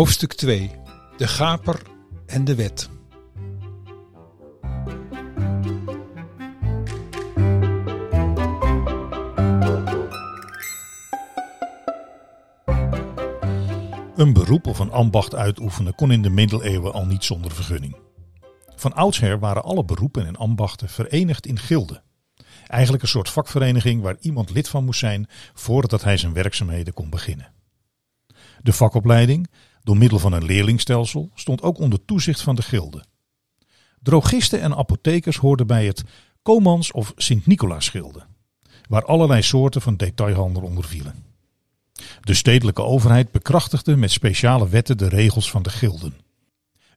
Hoofdstuk 2 De Gaper en de Wet. Een beroep of een ambacht uitoefenen kon in de middeleeuwen al niet zonder vergunning. Van oudsher waren alle beroepen en ambachten verenigd in gilden. Eigenlijk een soort vakvereniging waar iemand lid van moest zijn voordat hij zijn werkzaamheden kon beginnen. De vakopleiding, door middel van een leerlingstelsel, stond ook onder toezicht van de gilde. Drogisten en apothekers hoorden bij het Comans of Sint-Nicolaas-gilde, waar allerlei soorten van detailhandel onder vielen. De stedelijke overheid bekrachtigde met speciale wetten de regels van de gilden.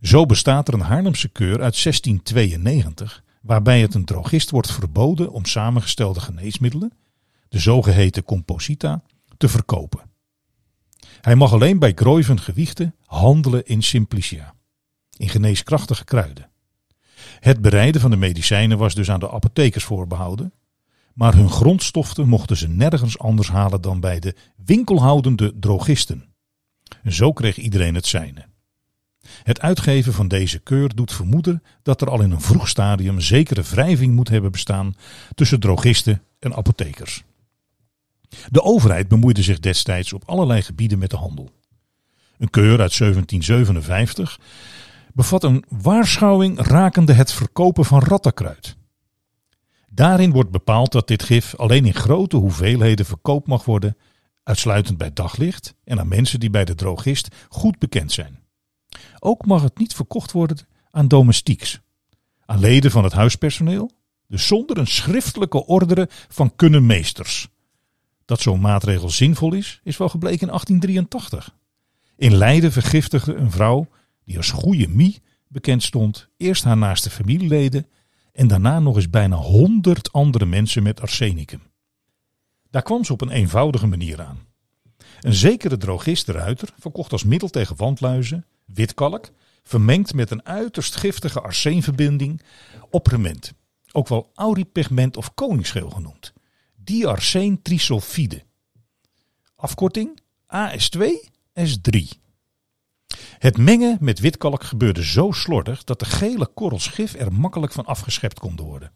Zo bestaat er een Haarlemse keur uit 1692 waarbij het een drogist wordt verboden om samengestelde geneesmiddelen, de zogeheten composita, te verkopen. Hij mag alleen bij Groiven gewichten handelen in simplicia, in geneeskrachtige kruiden. Het bereiden van de medicijnen was dus aan de apothekers voorbehouden, maar hun grondstoffen mochten ze nergens anders halen dan bij de winkelhoudende drogisten. En zo kreeg iedereen het zijne. Het uitgeven van deze keur doet vermoeden dat er al in een vroeg stadium zekere wrijving moet hebben bestaan tussen drogisten en apothekers. De overheid bemoeide zich destijds op allerlei gebieden met de handel. Een keur uit 1757 bevat een waarschuwing rakende het verkopen van rattenkruid. Daarin wordt bepaald dat dit gif alleen in grote hoeveelheden verkoopt mag worden, uitsluitend bij daglicht en aan mensen die bij de drogist goed bekend zijn. Ook mag het niet verkocht worden aan domestieks, aan leden van het huispersoneel, dus zonder een schriftelijke ordre van kunnenmeesters. Dat zo'n maatregel zinvol is, is wel gebleken in 1883. In Leiden vergiftigde een vrouw, die als goede mie bekend stond, eerst haar naaste familieleden en daarna nog eens bijna honderd andere mensen met arsenicum. Daar kwam ze op een eenvoudige manier aan. Een zekere drogist Ruiter verkocht als middel tegen wandluizen witkalk, vermengd met een uiterst giftige arseenverbinding, oprement, ook wel auripigment of koningsgeel genoemd, diarseen trisulfide. Afkorting AS2S3. Het mengen met witkalk gebeurde zo slordig dat de gele korrels gif er makkelijk van afgeschept konden worden.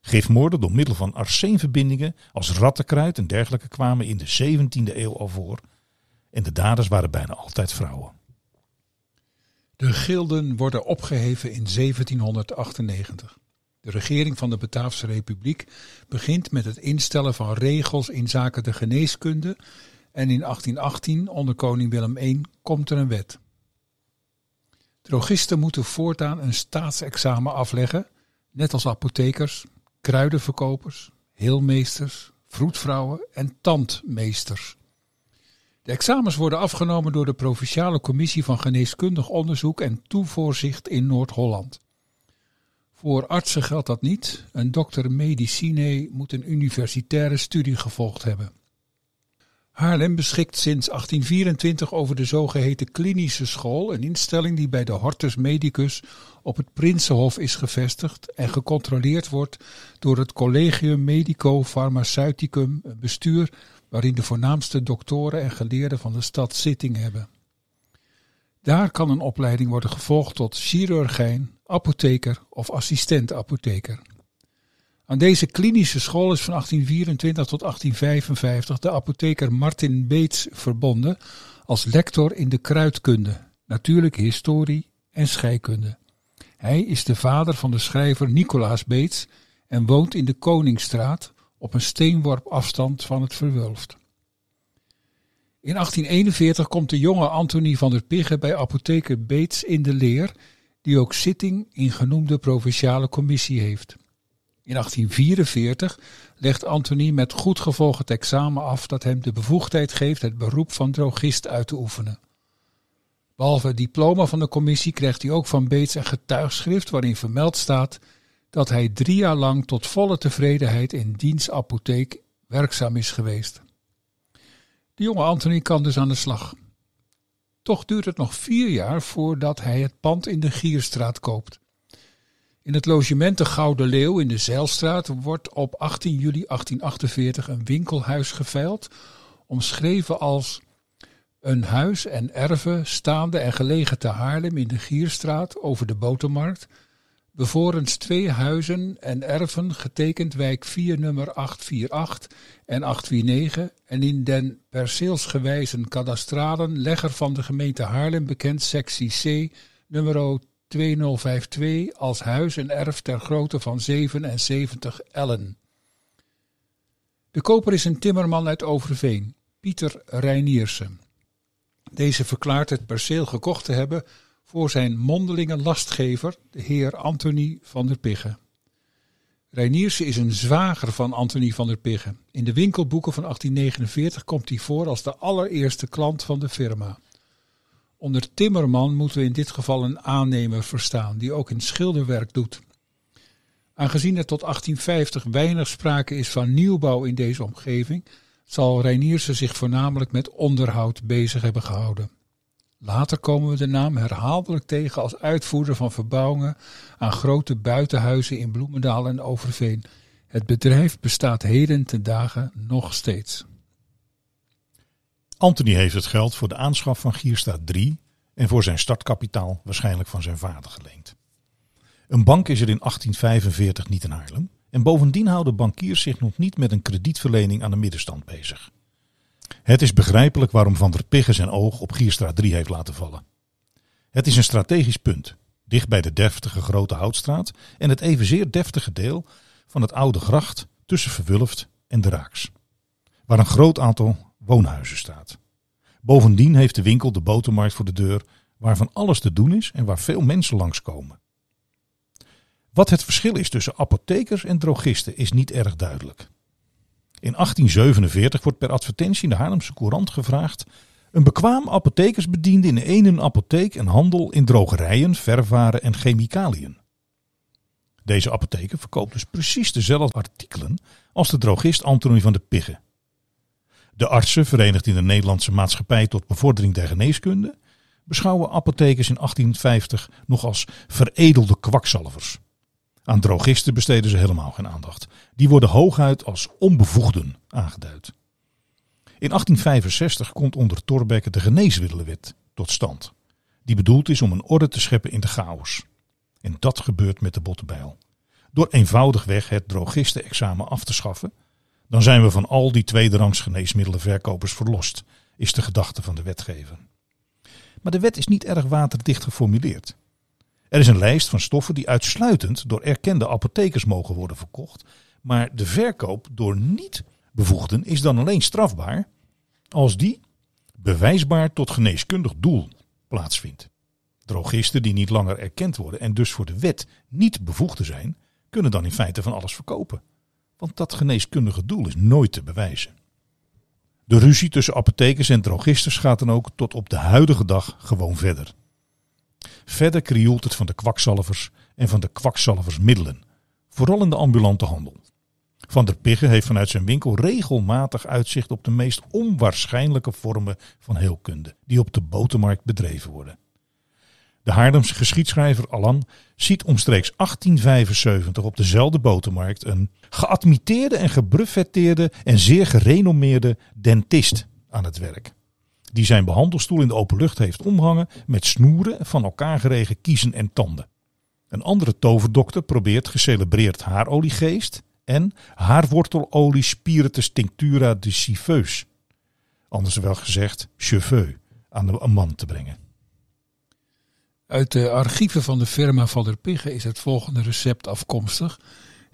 Gifmoorden door middel van arseenverbindingen als rattenkruid en dergelijke kwamen in de 17e eeuw al voor en de daders waren bijna altijd vrouwen. De gilden worden opgeheven in 1798. De regering van de Bataafse Republiek begint met het instellen van regels in zaken de geneeskunde en in 1818 onder koning Willem I komt er een wet. Drogisten moeten voortaan een staatsexamen afleggen, net als apothekers, kruidenverkopers, heelmeesters, vroedvrouwen en tandmeesters. De examens worden afgenomen door de Provinciale Commissie van Geneeskundig Onderzoek en Toevoorzicht in Noord-Holland. Voor artsen geldt dat niet. Een dokter medicinae moet een universitaire studie gevolgd hebben. Haarlem beschikt sinds 1824 over de zogeheten klinische school, een instelling die bij de Hortus Medicus op het Prinsenhof is gevestigd en gecontroleerd wordt door het Collegium Medico Pharmaceuticum, een bestuur waarin de voornaamste doktoren en geleerden van de stad zitting hebben. Daar kan een opleiding worden gevolgd tot chirurgijn, apotheker of assistent-apotheker. Aan deze klinische school is van 1824 tot 1855 de apotheker Martin Beets verbonden als lector in de kruidkunde, natuurlijke historie en scheikunde. Hij is de vader van de schrijver Nicolaas Beets en woont in de Koningsstraat, op een steenworp afstand van het Verwulft. In 1841 komt de jonge Antonie van der Pigge bij apotheker Beets in de leer, die ook zitting in genoemde provinciale commissie heeft. In 1844 legt Antonie met goed gevolg het examen af dat hem de bevoegdheid geeft het beroep van drogist uit te oefenen. Behalve het diploma van de commissie krijgt hij ook van Beets een getuigschrift waarin vermeld staat dat hij drie jaar lang tot volle tevredenheid in dienstapotheek werkzaam is geweest. De jonge Anthony kan dus aan de slag. Toch duurt het nog vier jaar voordat hij het pand in de Gierstraat koopt. In het logement de Gouden Leeuw in de Zeilstraat wordt op 18 juli 1848 een winkelhuis geveild, omschreven als Een huis en erven staande en gelegen te Haarlem in de Gierstraat over de Botermarkt. Bevorens twee huizen en erven getekend wijk 4 nummer 848 en 849 en in den perceelsgewijzen kadastralen legger van de gemeente Haarlem bekend sectie C nummer 2052 als huis en erf ter grootte van 77 ellen. De koper is een timmerman uit Overveen, Pieter Reiniersen. Deze verklaart het perceel gekocht te hebben voor zijn mondelinge lastgever, de heer Anthony van der Pigge. Reiniersen is een zwager van Anthony van der Pigge. In de winkelboeken van 1849 komt hij voor als de allereerste klant van de firma. Onder timmerman moeten we in dit geval een aannemer verstaan, die ook in schilderwerk doet. Aangezien er tot 1850 weinig sprake is van nieuwbouw in deze omgeving, zal Reiniersen zich voornamelijk met onderhoud bezig hebben gehouden. Later komen we de naam herhaaldelijk tegen als uitvoerder van verbouwingen aan grote buitenhuizen in Bloemendaal en Overveen. Het bedrijf bestaat heden ten dagen nog steeds. Anthony heeft het geld voor de aanschaf van Gierstaat 3 en voor zijn startkapitaal waarschijnlijk van zijn vader geleend. Een bank is er in 1845 niet in Haarlem en bovendien houden bankiers zich nog niet met een kredietverlening aan de middenstand bezig. Het is begrijpelijk waarom Van der Pigge zijn oog op Gierstraat 3 heeft laten vallen. Het is een strategisch punt, dicht bij de deftige Grote Houtstraat en het evenzeer deftige deel van het oude gracht tussen Verwulft en de Raaks, waar een groot aantal woonhuizen staat. Bovendien heeft de winkel de botermarkt voor de deur, waarvan alles te doen is en waar veel mensen langskomen. Wat het verschil is tussen apothekers en drogisten is niet erg duidelijk. In 1847 wordt per advertentie in de Haarlemse Courant gevraagd een bekwaam apothekersbediende in een apotheek en handel in drogerijen, vervaren en chemicaliën. Deze apotheker verkoopt dus precies dezelfde artikelen als de drogist Antonie van de Pigge. De artsen, verenigd in de Nederlandse Maatschappij tot Bevordering der Geneeskunde, beschouwen apothekers in 1850 nog als veredelde kwakzalvers. Aan drogisten besteden ze helemaal geen aandacht. Die worden hooguit als onbevoegden aangeduid. In 1865 komt onder Thorbecke de geneesmiddelenwet tot stand. Die bedoeld is om een orde te scheppen in de chaos. En dat gebeurt met de bottenbijl. Door eenvoudigweg het drogistenexamen af te schaffen, dan zijn we van al die tweederangs geneesmiddelenverkopers verlost, is de gedachte van de wetgever. Maar de wet is niet erg waterdicht geformuleerd. Er is een lijst van stoffen die uitsluitend door erkende apothekers mogen worden verkocht. Maar de verkoop door niet-bevoegden is dan alleen strafbaar als die bewijsbaar tot geneeskundig doel plaatsvindt. Drogisten die niet langer erkend worden en dus voor de wet niet bevoegden zijn, kunnen dan in feite van alles verkopen. Want dat geneeskundige doel is nooit te bewijzen. De ruzie tussen apothekers en drogisten gaat dan ook tot op de huidige dag gewoon verder. Verder krioelt het van de kwakzalvers en van de kwakzalversmiddelen, vooral in de ambulante handel. Van der Pigge heeft vanuit zijn winkel regelmatig uitzicht op de meest onwaarschijnlijke vormen van heelkunde die op de botermarkt bedreven worden. De Haarlemse geschiedschrijver Allan ziet omstreeks 1875 op dezelfde botermarkt een geadmiteerde en gebruffetteerde en zeer gerenommeerde dentist aan het werk die zijn behandelstoel in de open lucht heeft omhangen met snoeren van elkaar geregen kiezen en tanden. Een andere toverdokter probeert gecelebreerd haaroliegeest en haarwortelolie spiritus tinctura de Siveus, anders wel gezegd cheveux, aan de man te brengen. Uit de archieven van de firma Van der Pigge is het volgende recept afkomstig,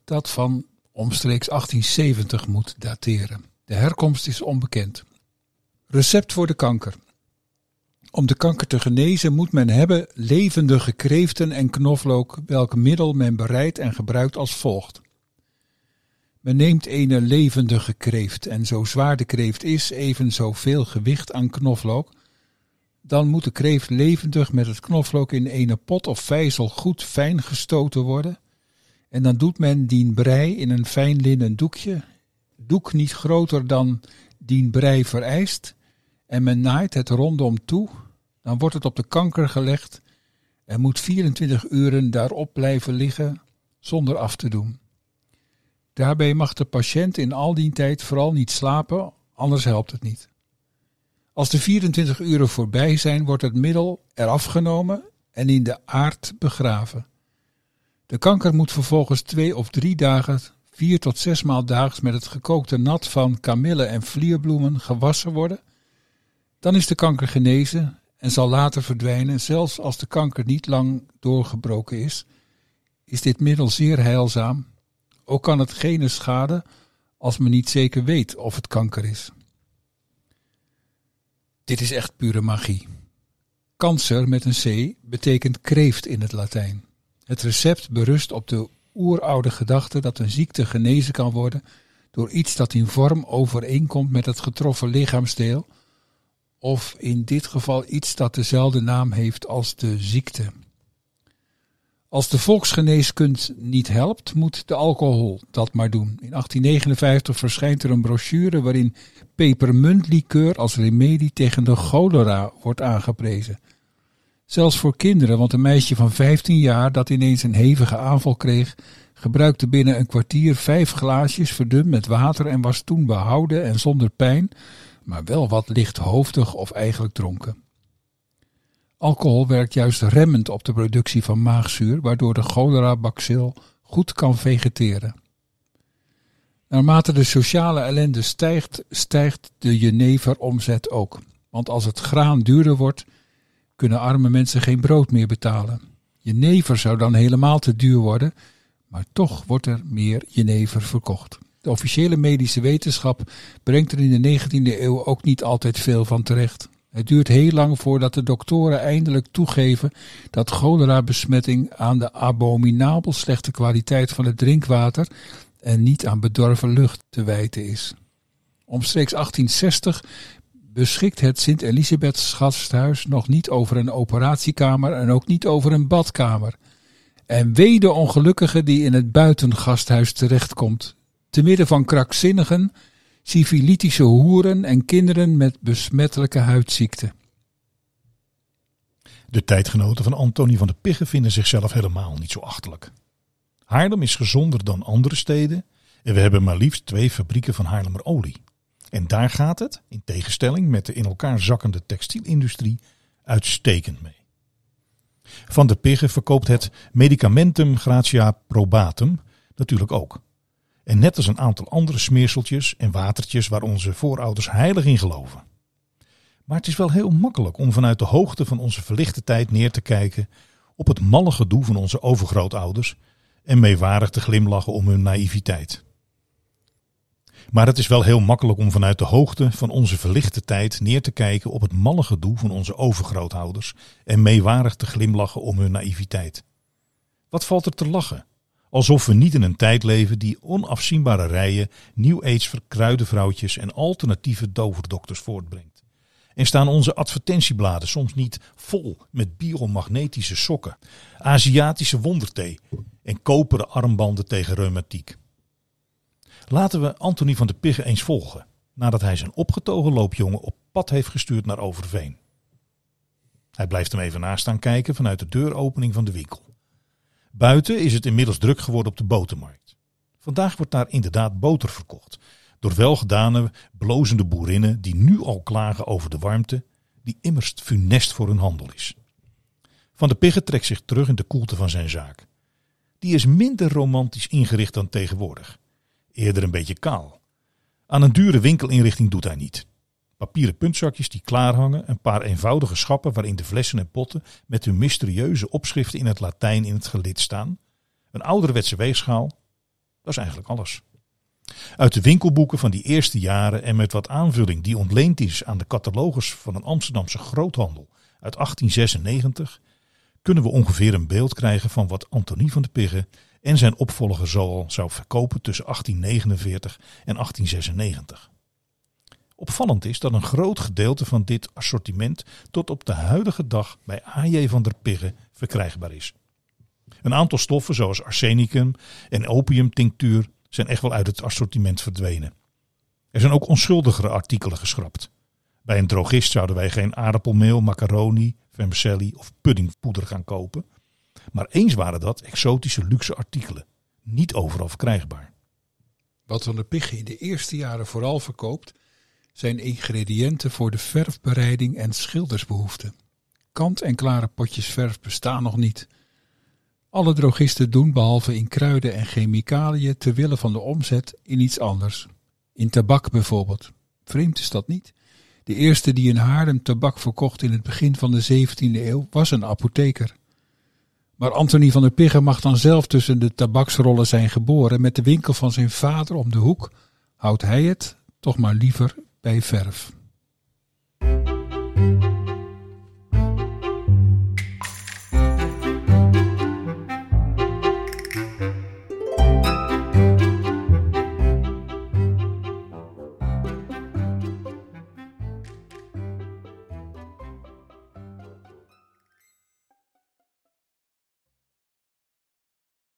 dat van omstreeks 1870 moet dateren. De herkomst is onbekend. Recept voor de kanker. Om de kanker te genezen moet men hebben levendige kreeften en knoflook, welk middel men bereidt en gebruikt als volgt. Men neemt een levendige kreeft en zo zwaar de kreeft is, even zoveel gewicht aan knoflook. Dan moet de kreeft levendig met het knoflook in een pot of vijzel goed fijn gestoten worden. En dan doet men dien brei in een fijn linnen doekje, doek niet groter dan dien brei vereist, en men naait het rondom toe, dan wordt het op de kanker gelegd en moet 24 uren daarop blijven liggen zonder af te doen. Daarbij mag de patiënt in al die tijd vooral niet slapen, anders helpt het niet. Als de 24 uren voorbij zijn, wordt het middel eraf genomen en in de aard begraven. De kanker moet vervolgens twee of drie dagen, vier tot zes maal daags met het gekookte nat van kamille en vlierbloemen gewassen worden. Dan is de kanker genezen en zal later verdwijnen, zelfs als de kanker niet lang doorgebroken is. Is dit middel zeer heilzaam. Ook kan het geen schade als men niet zeker weet of het kanker is. Dit is echt pure magie. Cancer met een C betekent kreeft in het Latijn. Het recept berust op de oeroude gedachte dat een ziekte genezen kan worden door iets dat in vorm overeenkomt met het getroffen lichaamsdeel, of in dit geval iets dat dezelfde naam heeft als de ziekte. Als de volksgeneeskunst niet helpt, moet de alcohol dat maar doen. In 1859 verschijnt er een brochure waarin pepermuntlikeur als remedie tegen de cholera wordt aangeprezen. Zelfs voor kinderen, want een meisje van 15 jaar dat ineens een hevige aanval kreeg, gebruikte binnen een kwartier vijf glaasjes verdund met water en was toen behouden en zonder pijn, maar wel wat lichthoofdig of eigenlijk dronken. Alcohol werkt juist remmend op de productie van maagzuur, waardoor de cholera-bacil goed kan vegeteren. Naarmate de sociale ellende stijgt, stijgt de jeneveromzet ook. Want als het graan duurder wordt, kunnen arme mensen geen brood meer betalen. Jenever zou dan helemaal te duur worden, maar toch wordt er meer jenever verkocht. Officiële medische wetenschap brengt er in de 19e eeuw ook niet altijd veel van terecht. Het duurt heel lang voordat de doktoren eindelijk toegeven dat cholera-besmetting aan de abominabel slechte kwaliteit van het drinkwater en niet aan bedorven lucht te wijten is. Omstreeks 1860 beschikt het Sint-Elisabeths gasthuis nog niet over een operatiekamer en ook niet over een badkamer. En wee de ongelukkige die in het buitengasthuis terechtkomt, te midden van krankzinnigen, syfilitische hoeren en kinderen met besmettelijke huidziekten. De tijdgenoten van Antonie van de Piggen vinden zichzelf helemaal niet zo achterlijk. Haarlem is gezonder dan andere steden en we hebben maar liefst twee fabrieken van Haarlemmer olie. En daar gaat het, in tegenstelling met de in elkaar zakkende textielindustrie, uitstekend mee. Van de Piggen verkoopt het medicamentum gratia probatum natuurlijk ook. En net als een aantal andere smeerseltjes en watertjes waar onze voorouders heilig in geloven. Maar het is wel heel makkelijk om vanuit de hoogte van onze verlichte tijd neer te kijken op het malle gedoe van onze overgrootouders en meewarig te glimlachen om hun naïviteit. Maar het is wel heel makkelijk om vanuit de hoogte van onze verlichte tijd neer te kijken op het malle gedoe van onze overgrootouders en meewarig te glimlachen om hun naïviteit. Wat valt er te lachen? Alsof we niet in een tijd leven die onafzienbare rijen New Age verkruide vrouwtjes en alternatieve doverdokters voortbrengt. En staan onze advertentiebladen soms niet vol met biomagnetische sokken, Aziatische wonderthee en koperen armbanden tegen reumatiek. Laten we Anthony van de Piggen eens volgen, nadat hij zijn opgetogen loopjongen op pad heeft gestuurd naar Overveen. Hij blijft hem even naast staan kijken vanuit de deuropening van de winkel. Buiten is het inmiddels druk geworden op de botermarkt. Vandaag wordt daar inderdaad boter verkocht. Door welgedane, blozende boerinnen die nu al klagen over de warmte, die immers funest voor hun handel is. Van de Piggen trekt zich terug in de koelte van zijn zaak. Die is minder romantisch ingericht dan tegenwoordig. Eerder een beetje kaal. Aan een dure winkelinrichting doet hij niet. Papieren puntzakjes die klaarhangen, een paar eenvoudige schappen waarin de flessen en potten met hun mysterieuze opschriften in het Latijn in het gelid staan, een ouderwetse weegschaal, dat is eigenlijk alles. Uit de winkelboeken van die eerste jaren en met wat aanvulling die ontleend is aan de catalogus van een Amsterdamse groothandel uit 1896, kunnen we ongeveer een beeld krijgen van wat Antonie van de Piggen en zijn opvolger zoal zou verkopen tussen 1849 en 1896. Opvallend is dat een groot gedeelte van dit assortiment tot op de huidige dag bij AJ van der Piggen verkrijgbaar is. Een aantal stoffen zoals arsenicum en opiumtinctuur zijn echt wel uit het assortiment verdwenen. Er zijn ook onschuldigere artikelen geschrapt. Bij een drogist zouden wij geen aardappelmeel, macaroni, vermicelli of puddingpoeder gaan kopen. Maar eens waren dat exotische luxe artikelen, niet overal verkrijgbaar. Wat Van der Piggen in de eerste jaren vooral verkoopt, zijn ingrediënten voor de verfbereiding en schildersbehoeften. Kant-en-klare potjes verf bestaan nog niet. Alle drogisten doen behalve in kruiden en chemicaliën ter wille van de omzet in iets anders. In tabak bijvoorbeeld. Vreemd is dat niet? De eerste die in Haarlem tabak verkocht in het begin van de 17e eeuw was een apotheker. Maar Anthony van der Piggen mag dan zelf tussen de tabaksrollen zijn geboren. Met de winkel van zijn vader om de hoek houdt hij het toch maar liever bij verf.